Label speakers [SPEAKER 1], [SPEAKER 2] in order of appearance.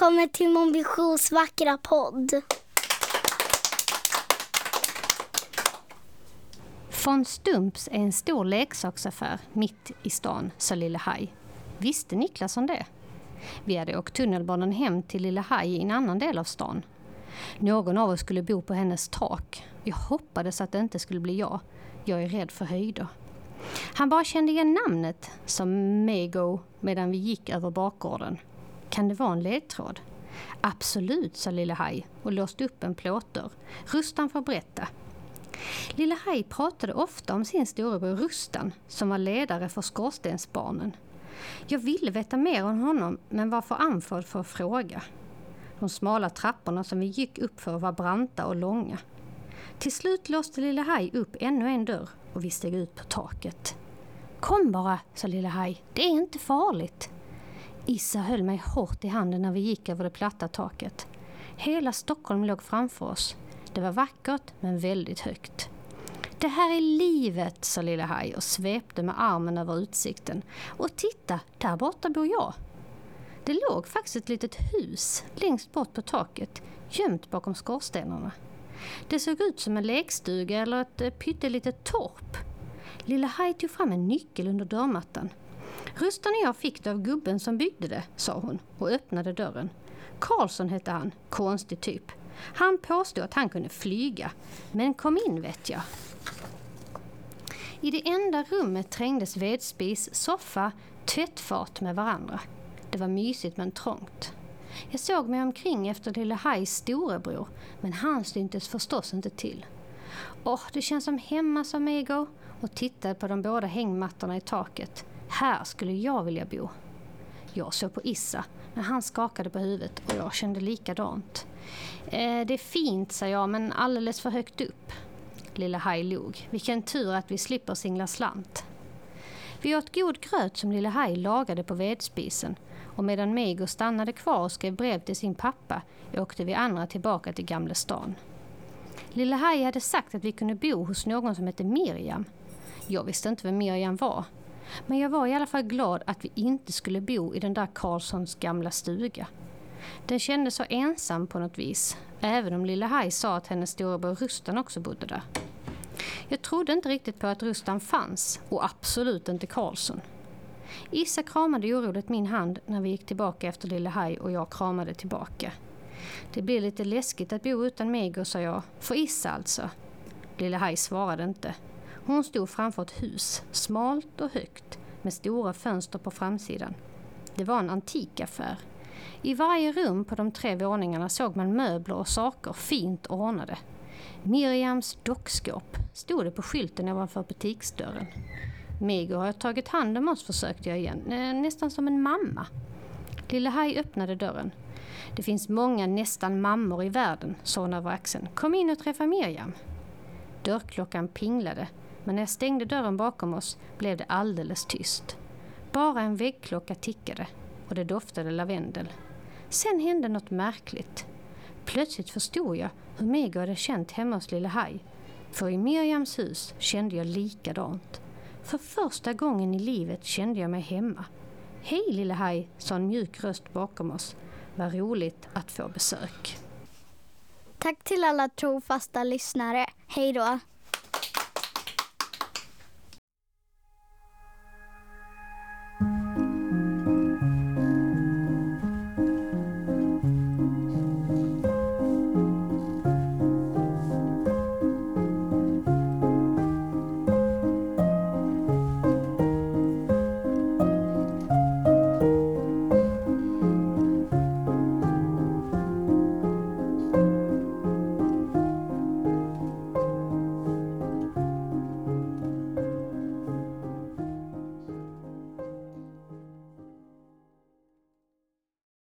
[SPEAKER 1] Välkommen till Mon Visions vackra podd.
[SPEAKER 2] Von Stumps är en stor leksaksaffär mitt i stan, sa Lille Haj. Visste Niklas om det? Vi hade åkt tunnelbanan hem till Lille Haj i en annan del av stan. Någon av oss skulle bo på hennes tak. Jag hoppades att det inte skulle bli jag. Jag är rädd för höjder. Han bara kände igen namnet, sa Mego medan vi gick över bakgården. Kan det vara en ledtråd? Absolut, sa Lille Haj och låste upp en plåtdörr. Rustan får berätta. Lille Haj pratade ofta om sin storebror Rustan som var ledare för Skorstensbarnen. Jag ville veta mer om honom men var för andfådd för att fråga. De smala trapporna som vi gick upp för var branta och långa. Till slut låste Lille Haj upp ännu en dörr och vi steg ut på taket. Kom bara, sa Lille Haj. Det är inte farligt. Issa höll mig hårt i handen när vi gick över det platta taket. Hela Stockholm låg framför oss. Det var vackert men väldigt högt. Det här är livet, sa Lilla Haj och svepte med armen över utsikten. Och titta, där borta bor jag. Det låg faktiskt ett litet hus längst bort på taket, gömt bakom skorstenarna. Det såg ut som en lekstuga eller ett eh, pyttelitet torp. Lilla Haj tog fram en nyckel under dörrmattan. Rösterna och jag fick det av gubben som byggde det, sa hon och öppnade dörren. Karlsson hette han, konstig typ. Han påstod att han kunde flyga, men kom in vet jag. I det enda rummet trängdes vedspis, soffa, tvättfat med varandra. Det var mysigt men trångt. Jag såg mig omkring efter lille Hajs storebror, men han syntes förstås inte till. Åh, det känns som hemma, sa Mego och tittade på de båda hängmattorna i taket. Här skulle jag vilja bo. Jag såg på Issa, men han skakade på huvudet och jag kände likadant. Eh, det är fint, sa jag, men alldeles för högt upp. Lilla Haj log. Vilken tur att vi slipper singla slant. Vi åt god gröt som Lilla Haj lagade på vedspisen och medan Mego stannade kvar och skrev brev till sin pappa åkte vi andra tillbaka till Gamla stan. Lilla Haj hade sagt att vi kunde bo hos någon som hette Miriam. Jag visste inte vem Miriam var. Men jag var i alla fall glad att vi inte skulle bo i den där Karlssons gamla stuga. Den kändes så ensam på något vis, även om Lilla Haj sa att hennes storebror Rustan också bodde där. Jag trodde inte riktigt på att Rustan fanns, och absolut inte Karlsson. Issa kramade oroligt min hand när vi gick tillbaka efter Lilla Haj och jag kramade tillbaka. Det blir lite läskigt att bo utan mig, sa jag. För Issa alltså. Lilla Haj svarade inte. Hon stod framför ett hus, smalt och högt, med stora fönster på framsidan. Det var en antikaffär. I varje rum på de tre våningarna såg man möbler och saker fint ordnade. Miriams dockskåp stod det på skylten ovanför butiksdörren. Migo har tagit hand om oss, försökte jag igen, eh, nästan som en mamma. Lille Haj öppnade dörren. Det finns många nästan mammor i världen, sa hon över axeln. Kom in och träffa Miriam. Dörrklockan pinglade, men när jag stängde dörren bakom oss blev det alldeles tyst. Bara en väggklocka tickade och det doftade lavendel. Sen hände något märkligt. Plötsligt förstod jag hur Mego hade känt hemma hos Lille Haj. För i Miriams hus kände jag likadant. För första gången i livet kände jag mig hemma. Hej Lille Haj, sa en mjuk röst bakom oss. Vad roligt att få besök.
[SPEAKER 1] Tack till alla trofasta lyssnare. Hej då!